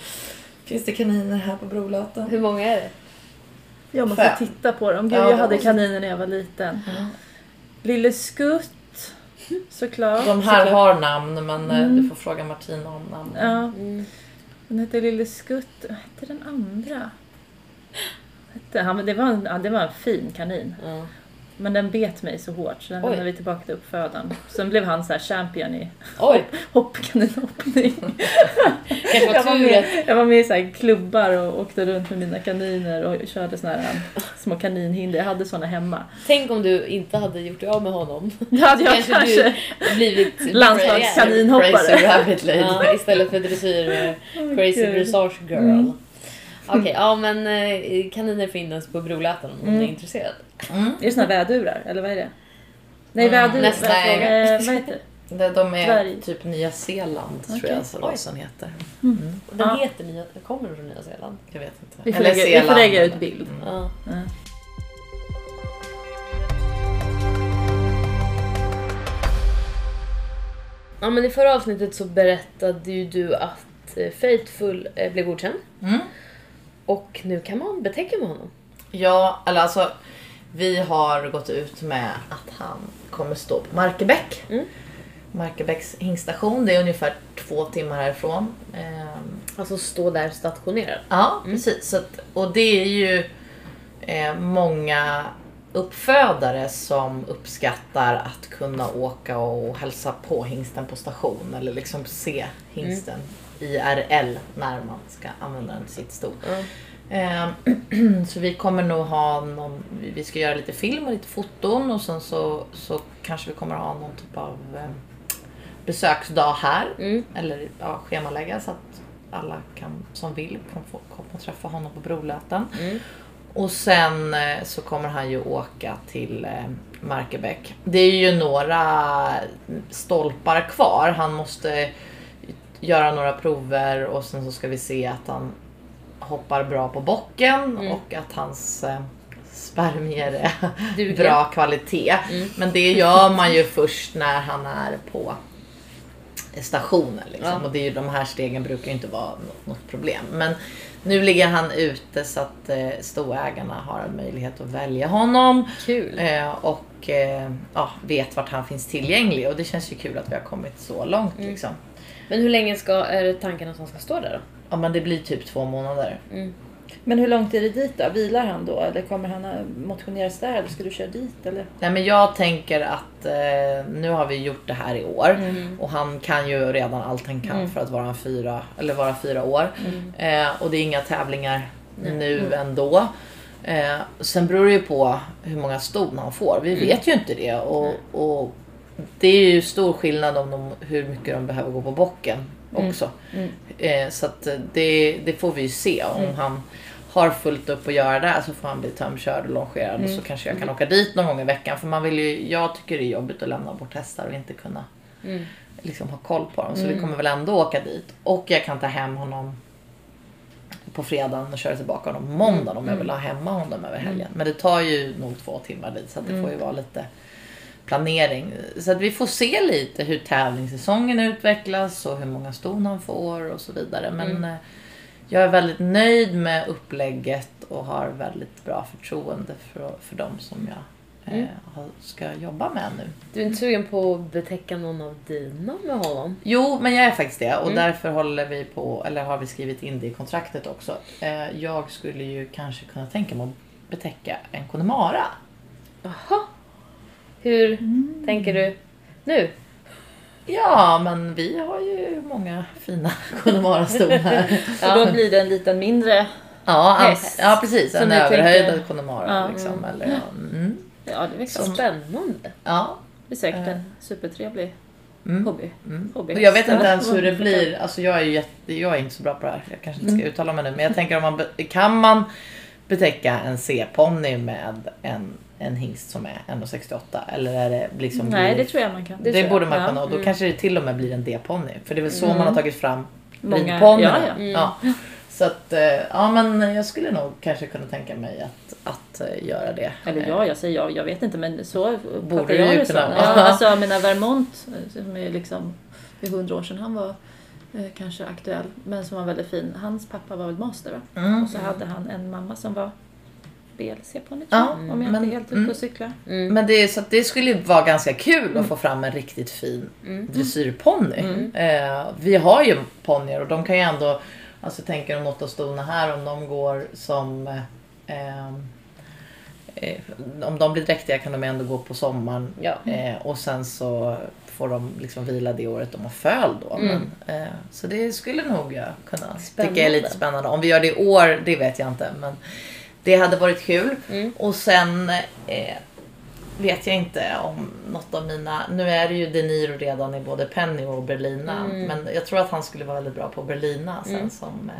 finns det kaniner här på Brolöten. Hur många är det? Jag måste Fem. titta på dem. Gud, Ja, jag de hade måste- kaniner när jag var liten. Lille Skutt, såklart. De här har namn men eh, Mm. du får fråga Martina om namn. Ja, Mm. den hette Lille Skutt. Vad hette den andra? Hette han, det, var en, det var en fin kanin. Ja. Men den bet mig så hårt så den Oj. lämnade vi tillbaka till uppfödaren. Sen blev han så här champion i Oj, hoppkaninhoppning. Jag var med, jag var med i så här klubbar och åkte runt med mina kaniner och körde såna här um, små kaninhinder. Jag hade såna hemma. Tänk om du inte hade gjort dig av med honom. Det hade jag Kanske kanske. blivit Landslagskanin. Kaninhoppare. Crazy Rabbit Lady. Ja, istället för dressyr crazy dressage girl. Mm. Okej, ja men eh, kaniner finns på Brolöten om Mm. du är intresserad. Mm. Är det såna här vädurar eller vad är det? Nej, Mm, vädur. nästa eh, vad heter det? De är Dvärg. typ Nya Zeeland tror Okej. jag så Oj. rasen heter. Den Ja. heter Nya, kommer från Nya Zeeland. Jag vet inte. Vi får Eller lägga- vi får lägga ut bild. Mm. Ja. Ja. ja men i förra avsnittet så berättade ju du att eh, Faithful eh, blev godkänd. Mm. Och nu kan man betäcka med honom. Ja, eller alltså vi har gått ut med att han kommer stå på Markebäck. Mm. Markebäcks hingstation, det är ungefär två timmar härifrån. Ehm, Alltså stå där stationerad. Ja, precis. Så att, och det är ju eh, många uppfödare som uppskattar att kunna åka och hälsa på hingsten på station eller liksom se hingsten IRL när man ska använda den till sitt sto. Ja. Eh, så vi kommer nog ha någon, vi- ska göra lite film och lite foton och sen så, så kanske vi kommer ha någon typ av eh, besöksdag här. Mm. Eller ja, schemalägga så att alla kan, som vill kan få komma och träffa honom på Brolöten. Mm. Och sen eh, så kommer han ju åka till Markebäck. Det är ju några stolpar kvar. Han måste göra några prover och sen så ska vi se att han hoppar bra på bocken Mm. och att hans eh, spermier är Duger. bra kvalitet. Mm. Men det gör man ju först när han är på stationen. Liksom. Ja. Och det är ju, de här stegen brukar ju inte vara något, något problem. Men nu ligger han ute så att eh, stoägarna har en möjlighet att välja honom. Kul. Eh, och eh, ja, vet vart han finns tillgänglig. Och det känns ju kul att vi har kommit så långt liksom. Men hur länge ska, är det tanken att han ska stå där då? Ja men det blir typ två månader. Men hur långt är det dit då? Vilar han då? Eller kommer han motioneras där? Eller ska du köra dit? Eller? Nej men jag tänker att eh, nu har vi gjort det här i år och han kan ju redan allt han kan för att vara fyra, eller vara fyra år. Eh, och det är inga tävlingar nu ändå. Eh, sen beror det ju på hur många ston han får. Vi vet ju inte det. Och, och det är ju stor skillnad om de, hur mycket de behöver gå på bocken också. Eh, så att det, det får vi ju se. Om han har fullt upp att göra där så får han bli tömkörd och longerad och så kanske jag kan åka dit någon gång i veckan. För man vill ju, jag tycker det är jobbigt att lämna bort hästar och inte kunna liksom ha koll på dem. Så vi kommer väl ändå åka dit. Och jag kan ta hem honom på fredagen och köra tillbaka honom på måndagen om jag vill ha hemma honom över helgen. Men det tar ju nog två timmar dit så det får ju vara lite planering. Så att vi får se lite hur tävlingssäsongen utvecklas och hur många ston han får och så vidare. Men eh, jag är väldigt nöjd med upplägget och har väldigt bra förtroende för, för dem som jag eh, har- ska jobba med nu. Du är inte sugen på att betäcka någon av dina med honom? Jo, men jag är faktiskt det och därför håller vi på, eller har vi skrivit in det i kontraktet också. Eh, jag skulle ju kanske kunna tänka mig att betäcka en Connemara. Jaha. Hur tänker du nu? Ja, men vi har ju många fina Connemara-ston här. Och då blir det en liten mindre... Ja, Häst. ja precis. Som En överhöjd tänker- Connemara Ja. liksom. Eller, ja. Mm. Ja, det är Som- Spännande. ja. Det blir säkert en supertrevlig Mm. hobby. Mm. hobby. Och jag vet inte ens hur det Mm. blir. Alltså jag är jätte, jag är inte så bra på det här. Jag kanske inte ska uttala mig nu. Men jag tänker om man be- kan man betäcka en C-ponny med en, en hingst som är 1,68 eller är det liksom Nej, det tror jag man kan. det, jag. borde man Ja. kunna och då kanske det till och med blir en D-ponny. För det är väl så man har tagit fram ridponnyerna. ja, Ja. Så att, eh, ja men jag skulle nog kanske kunna tänka mig att, att eh, göra det. Eller ja, jag säger ja, jag vet inte men så Borde jag ju det kunna Ja, alltså jag menar Vermont, eh, som är liksom för hundra år sedan han var kanske aktuell, men som var väldigt fin. Hans pappa var väl master va? Mm. Och så hade han en mamma som var BLC-ponny tror Ja, jag, om jag men- inte är helt ute mm. och cyklar. Men det, så det skulle ju vara ganska kul att få fram en riktigt fin dressyrponny. Eh, vi har ju ponnyer och de kan ju ändå, alltså tänker de åtta stona här om de går som eh, eh, om de blir dräktiga kan de ändå gå på sommaren Ja. eh, och sen så får de liksom vila det året de har föl då. Men, eh, så det skulle nog jag kunna tycka är lite spännande. Om vi gör det i år, det vet jag inte. Men det hade varit kul. Och sen eh, vet jag inte om något av mina... Nu är det ju De Niro redan i både Penny och Berlina. Men jag tror att han skulle vara väldigt bra på Berlina sen som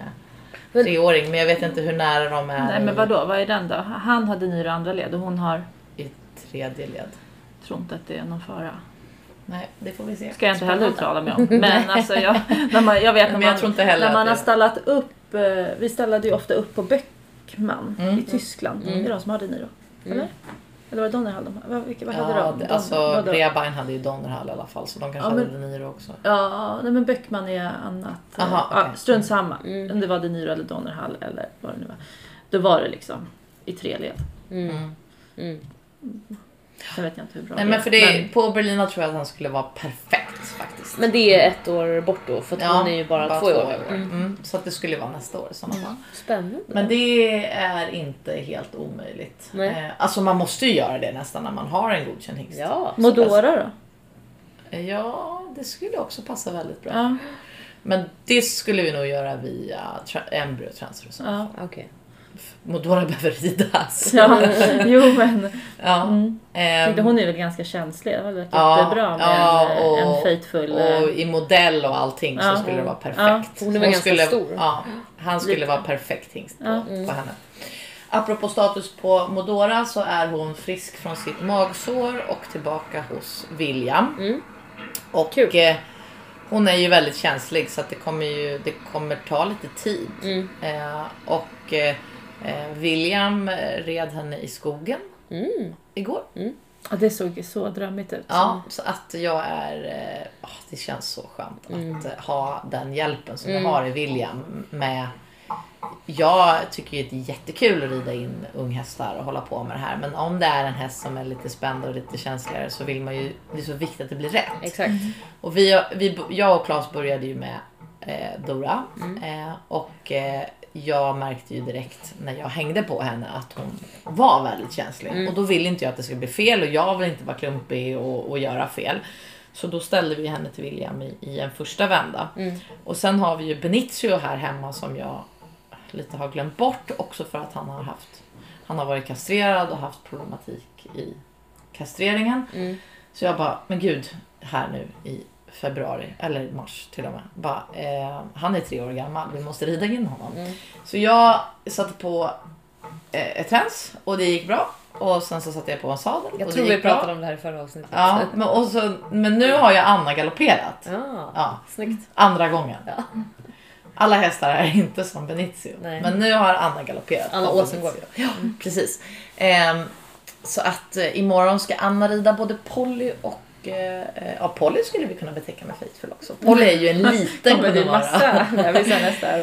eh, treåring. Men jag vet inte hur nära de är Nej men i, vadå, vad är den då? Han hade Niro andra led och hon har i tredje led. tror inte att det är någon fara. Nej, det får vi se. ska jag inte heller uttala mig om. Men alltså jag, när man, jag vet när jag man, när man har stallat upp, eh, vi stallade ju ofta upp på Böckman Mm. i Tyskland. Det är de som hade Niro. Eller? Eller var det Donnerhall de Vad, vilka, vad hade Ja, de? det, De- alltså vadå? Rehabein hade ju Donnerhall i alla fall så de kanske Ja, men- hade De Niro också. Ja, nej men Böckman är annat. Aha, ja, strunt samma. Om det var De Niro eller Donnerhall eller vad det nu var. Då var det liksom i tre led. Mm. Mm. Sen vet jag inte hur bra Nej det men är. för det, på Berlina tror jag att han skulle vara perfekt faktiskt. Men det är ett år bort då för att hon är ju bara, två år. Mm. Så att det skulle vara nästa år i sådana fall. Spännande. Men det är inte helt omöjligt. Nej. Eh, alltså man måste ju göra det nästan när man har en godkänd hingst. Ja. Modora då? Eh, Ja, det skulle också passa väldigt bra. Ja. Men det skulle vi nog göra via tra- embryotransfer. så. ja. Okej. Modora behöver ridas. ja. Jo men. Ja. Mm. Ehm, Tänkte, hon är väl ganska känslig. Det var väl Ja, jättebra med ja, en, och- en faithful. eh, Och i modell och allting så Ja. skulle det vara perfekt. Ja, hon är väl ganska skulle, stor. Ja, han skulle Lite. vara perfekt hingst på, Ja. på henne. Apropå status på Modora så är hon frisk från sitt magsår och tillbaka hos William. Mm. Och Kul. eh, hon är ju väldigt känslig så att det kommer ju det kommer ta lite tid. Mm. Eh, och eh, eh, William eh, red henne i skogen Mm. igår. Ja, det såg så drömmigt ut. Ja, så att jag är... eh, ah, det känns så skönt Mm. att eh, ha den hjälpen som jag har i William med jag tycker ju det är jättekul att rida in unghästar och hålla på med det här. Men om det är en häst som är lite spänd och lite känsligare så vill man ju, det är så viktigt att det blir rätt. Exakt. Och vi, vi, jag och Claes började ju med eh, Dora. Eh, och eh, jag märkte ju direkt när jag hängde på henne att hon var väldigt känslig. Och då ville inte jag att det skulle bli fel och jag vill inte vara klumpig och, och göra fel. Så då ställde vi henne till William i, i en första vända. Och sen har vi ju Benicio här hemma som jag lite har glömt bort också för att han har haft han har varit kastrerad och haft problematik i kastreringen. Så jag bara, men gud, här nu i februari, eller mars till och med. Bara, eh, han är tre år gammal, vi måste rida in honom. Så jag satte på eh, ett träns och det gick bra. Och sen så satte jag på en sadel Jag tror vi gick bra. pratade om det här i förra avsnittet. Ja, men, och så, men nu har jag Anna galopperat. Ja, Ja, snyggt. andra gången. Ja. Alla hästar är inte som Benicio. Nej. Men nu har Anna galopperat. Anna på Åsengård. Ja, precis. Ehm, så att eh, imorgon ska Anna rida både Polly och eh, eh, Ja, Polly skulle vi kunna beteckna med Faithful också. Polly är ju en liten Men det är massa. Nästa.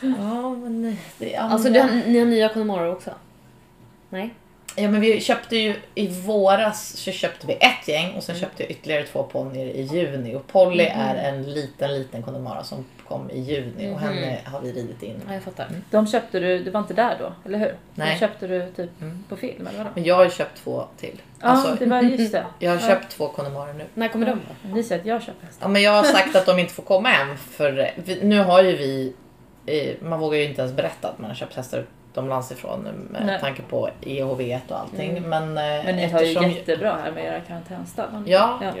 Ja, men det är Alltså du, har- ni har nya Connemara också? Nej? Ja men vi köpte ju i våras så köpte vi ett gäng och sen köpte jag ytterligare två ponnyer i juni. Och Polly är en liten liten Connemara som kom i juni och henne har vi ridit in. Ja, jag fattar. De köpte du, du var inte där då, eller hur? Nej. De köpte du typ på film eller vadå? Men jag har köpt två till. Ja, Alltså, det var just det. jag har Ja. köpt två Connemara nu. När kommer de då? Ni säger att jag köper hästar. Ja men jag har sagt att de inte får komma än för vi- nu har ju vi eh, man vågar ju inte ens berätta att man har köpt hästar utomlands ifrån med Nej. tanke på EHV och allting. Men, eh, Men ni har ju jättebra här med era karantänsstall. Ja, Ja.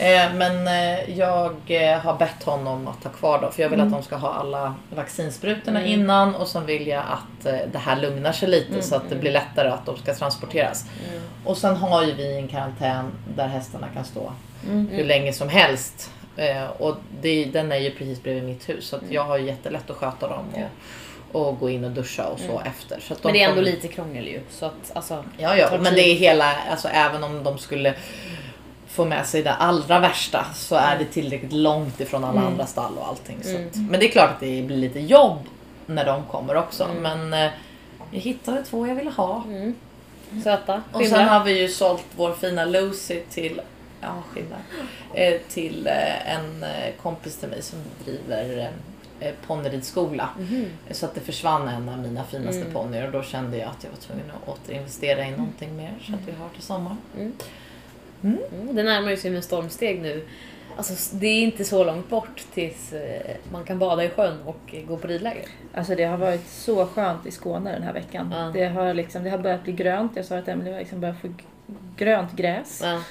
Eh, men eh, jag eh, har bett honom att ha kvar dem för jag vill att de ska ha alla vaccinsprutorna innan och sen vill jag att det här lugnar sig lite så att det blir lättare att de ska transporteras. Och sen har ju vi en karantän där hästarna kan stå hur länge som helst. Och det, den är ju precis bredvid mitt hus så att jag har ju jättelätt att sköta dem och, och gå in och duscha och så efter. Så att de Men det är ändå kommer- lite krångel ju. Så att alltså. Ja, ja, men det är hela, alltså även om de skulle få med sig det allra värsta så är det tillräckligt långt ifrån alla andra stall och allting. Så att, men det är klart att det blir lite jobb när de kommer också. Men eh, jag hittade två jag ville ha. Söta. Och sen har vi ju sålt vår fina Lucy till, ja skimlar, eh, till eh, en eh, kompis till mig som driver eh, ponnyridskola. Så att det försvann en av mina finaste ponnyer och då kände jag att jag var tvungen att återinvestera i någonting mer så att vi har till sommaren. Mm, det närmar sig med stormsteg nu. Alltså, det är inte så långt bort tills eh, man kan bada i sjön och eh, gå på ridläger. Alltså det har varit så skönt i Skåne den här veckan. Ja. Det, har liksom, det har börjat bli grönt. Jag sa att Emelie har liksom börjat få grönt gräs. Ja.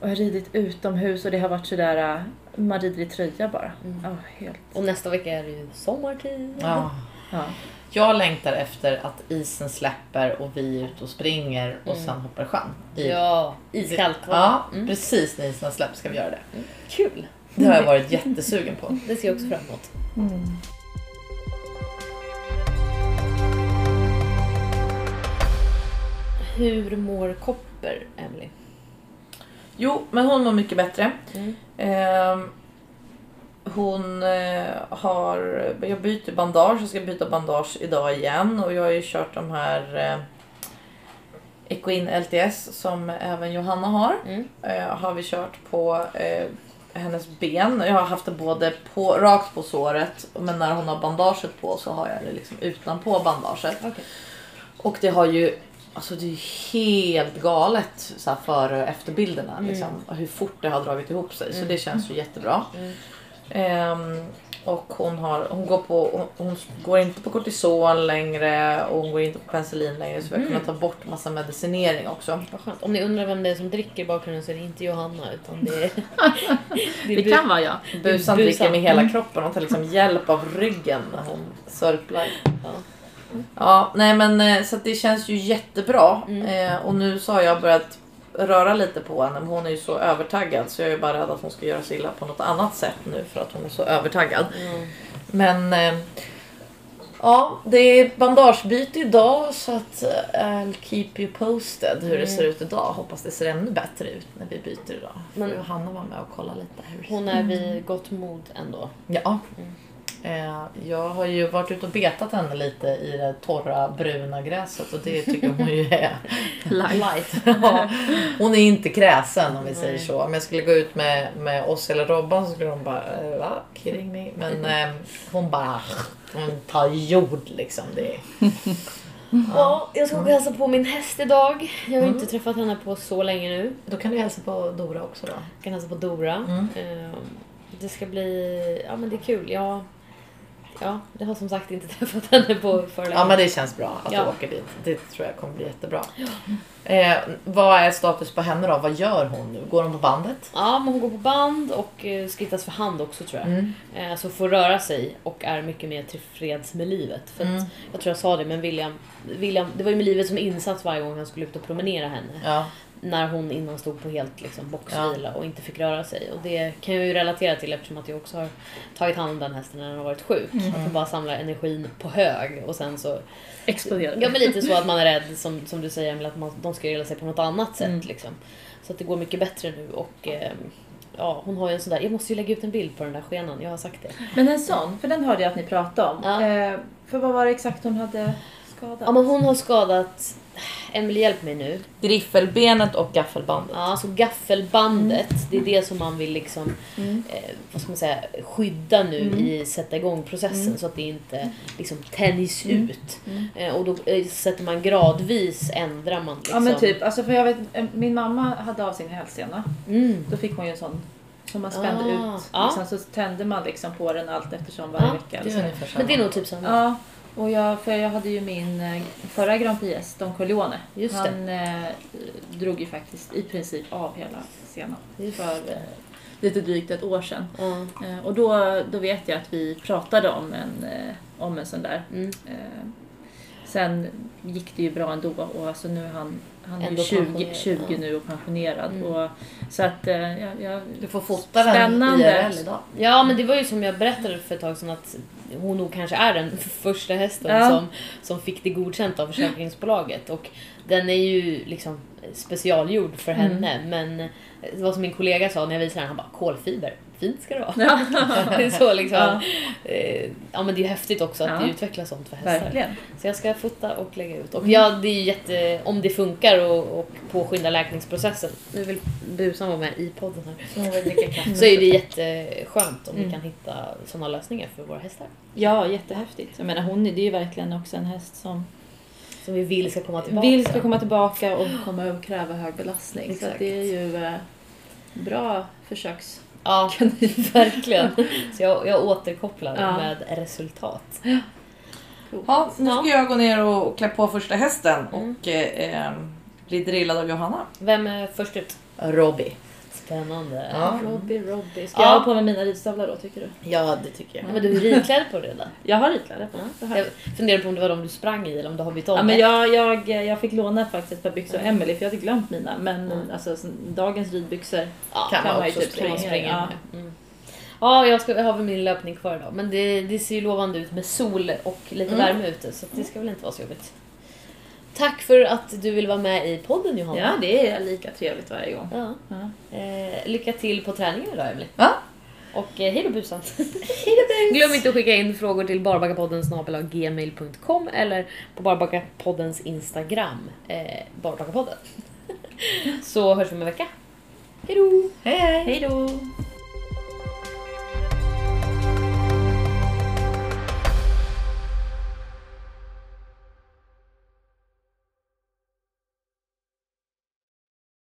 Och jag har ridit utomhus och det har varit sådär, äh, man rider i tröja bara. Ja, helt. Och nästa vecka är det ju sommartid. Ja. Ja. Jag längtar efter att isen släpper och vi är ute och springer och sen hoppar sjön. I, Ja, iskallt? Ja, precis när isen släpper ska vi göra det. Kul! Det har jag varit jättesugen på. Det ser jag också fram emot. Hur mår Kopper, Emily? Jo, men hon mår mycket bättre. Mm. Ehm, hon eh, har... Jag byter bandage, jag ska byta bandage idag igen och jag har ju kört de här eh, Equin LTS som även Johanna har. Mm. Eh, har vi kört på eh, hennes ben. Jag har haft det både på, rakt på såret men när hon har bandaget på så har jag det liksom utanpå bandaget. Okej. Och det har ju, alltså det är helt galet så här, före och efterbilderna. Mm. Liksom, hur fort det har dragit ihop sig. Så det känns ju jättebra. Ehm, och hon, har, hon, går på, hon, hon går inte på kortison längre och hon går inte på penicillin längre. Så vi har Mm. kunnat ta bort massa medicinering också. Vad skönt. Om ni undrar vem det är som dricker i bakgrunden så är det inte Johanna utan det är... det är Det Bu- kan vara jag. Busan Busan. dricker med hela kroppen. Hon tar liksom hjälp av ryggen när hon sörplar. Ja. Ja, nej men eh, så att det känns ju jättebra. Mm. Eh, och nu så har jag börjat röra lite på henne men hon är ju så övertaggad så jag är bara rädd att hon ska göra sig illa på något annat sätt nu för att hon är så övertaggad. Mm. Men eh, ja, det är bandagebyte idag så att eh, I'll keep you posted hur det ser ut idag. Hoppas det ser ännu bättre ut när vi byter idag. Men- Johanna var med och kolla lite hur Hon är vid gott mod ändå. Ja, Eh, jag har ju varit ute och betat henne lite i det torra bruna gräset och det tycker hon ju är Light. Ja, hon är inte kräsen om vi säger så. Om jag skulle gå ut med, med oss eller Robban så skulle de bara, eh, va? Kidding me? Men eh, hon bara, hon tar jord liksom. Det är, Ja, jag ska åka och hälsa på min häst idag. Jag har Mm. inte träffat henne på så länge nu. då kan du hälsa på Dora också då. Jag kan hälsa på Dora. Mm. Ehm, Det ska bli, ja men det är kul. Jag, ja, jag har som sagt inte träffat henne på för länge. Ja men det känns bra att Ja. du åker dit. Det tror jag kommer bli jättebra. Eh, vad är status på henne då? Vad gör hon nu? Går hon på bandet? Ja, men hon går på band och eh, skrittas för hand också tror jag. Mm. Eh, Så får röra sig och är mycket mer tillfreds med livet. För Mm. Jag tror jag sa det, men William, William, det var ju med livet som insats varje gång han skulle ut och promenera henne. Ja. När hon innan stod på helt liksom, boxvila och inte fick röra sig. Och det kan jag ju relatera till eftersom att jag också har tagit hand om den hästen när den har varit sjuk. Mm. Att få bara samla energin på hög och sen så... Exploderade. Ja men lite så att man är rädd som, som du säger att man, de ska rela sig på något annat sätt. Mm. Liksom. Så att det går mycket bättre nu och ehm, ja, hon har ju en sån där, jag måste ju lägga ut en bild på den där skenan, jag har sagt det. Men en sån, för den hörde jag att ni pratade om. Ja. Eh, för vad var det exakt hon hade skadat? Ja men hon har skadat, Emelie hjälp mig nu. Griffelbenet och gaffelbandet. Ja, alltså gaffelbandet, det är det som man vill liksom, Mm. eh, vad ska man säga, skydda nu Mm. i sätta igång processen Mm. så att det inte liksom tänjs Mm. ut. Mm. Eh, och då eh, sätter man gradvis, ändrar man liksom. Ja men typ, alltså för jag vet, eh, min mamma hade av sin hälsena. Mm. Då fick hon ju en sån som man spände Ah, ut. Liksom, så tände man liksom på den allt eftersom varje Ja, vecka. Det så. Men det är nog typ samma. Ja, och jag, för jag hade ju min eh, förra Grand Prix-gäst, Don Corleone. Just det. Han eh, drog ju faktiskt i princip av hela scenen Just för eh, lite drygt ett år sedan. Eh, och då, då vet jag att vi pratade om en, eh, om en sån där. Mm. Eh, sen gick det ju bra ändå och alltså nu är han, han är ju Ändå 20, pensionerad, 20 ja. nu och pensionerad. Mm. Och, så att eh, jag, jag, Du får fota den Spännande. IRL idag. Ja men det var ju som jag berättade för ett tag sedan att hon nog kanske är den första hästen Ja. som, som fick det godkänt av försäkringsbolaget. Och den är ju liksom specialgjord för Mm. henne men det var som min kollega sa när jag visade den, han bara kolfiber, fint ska det vara. ja, det är så liksom. Ja. Eh, ja men det är häftigt också att Ja. det utvecklas sånt för hästar. verkligen. Så jag ska fota och lägga ut. Och ja, det är ju jätte, om det funkar och, och påskynda läkningsprocessen. Nu vill Busan vara med i podden här. Så. Så är det jätteskönt om vi Mm. kan hitta sådana lösningar för våra hästar. Ja, jättehäftigt. Jag menar hon är- det är ju verkligen också en häst som Som vi vill ska komma tillbaka. vill ska komma tillbaka och kommer att kräva hög belastning. Så Exakt. att det är ju eh, bra försöks... Ja, verkligen. Så jag, jag återkopplar Ja. med resultat. Ja, nu ska jag gå ner och klä på första hästen Mm. och eh, eh, bli drillad av Johanna. Vem är först ut? Robbie. Spännande. Ja. Robbie, Robbie. Ska Ja. jag ha på mig mina ridstövlar då tycker du? Ja, det tycker Ja, jag. men du är ridklädd på det redan. Jag har ridkläder på. Ja. Det har jag. Funderar på om det var de du sprang i eller om du har bytt om. Ja, men jag, jag, jag fick låna faktiskt ett par byxor av Mm. Emily för jag hade glömt mina. Men Mm. alltså, så- dagens ridbyxor ja, kan kan man ju typ springa springa. Ja. med. Mm. Ja, jag, ska, jag har väl min löpning kvar idag. Men det, det ser ju lovande ut med sol och lite Mm. värme ute. Så det ska väl inte vara så jobbigt. Tack för att du vill vara med i podden Johanna. ja, det är lika trevligt varje gång. Ja. Ja. Eh, lycka till på träningen idag Emelie. Ja. Och eh, hej då busan. Glöm inte att skicka in frågor till barbackapodden gmail.com eller på Barbackapoddens Instagram, eh, Barbackapodden. Så hörs vi om en vecka. Hej då! Hej hej! Hej då!